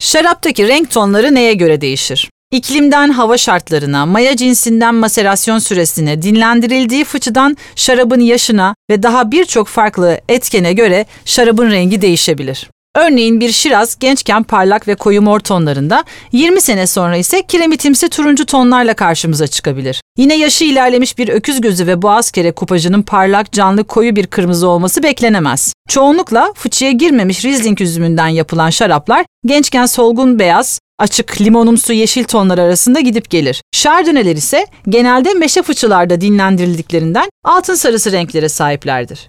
Şaraptaki renk tonları neye göre değişir? İklimden hava şartlarına, maya cinsinden maserasyon süresine, dinlendirildiği fıçıdan şarabın yaşına ve daha birçok farklı etkene göre şarabın rengi değişebilir. Örneğin bir şiraz gençken parlak ve koyu mor tonlarında, 20 sene sonra ise kiremitimsi turuncu tonlarla karşımıza çıkabilir. Yine yaşı ilerlemiş bir öküz gözü ve boğaz kere kupajının parlak, canlı, koyu bir kırmızı olması beklenemez. Çoğunlukla fıçıya girmemiş Riesling üzümünden yapılan şaraplar gençken solgun beyaz, açık limonumsu yeşil tonlar arasında gidip gelir. Şardöneler ise genelde meşe fıçılarda dinlendirildiklerinden altın sarısı renklere sahiplerdir.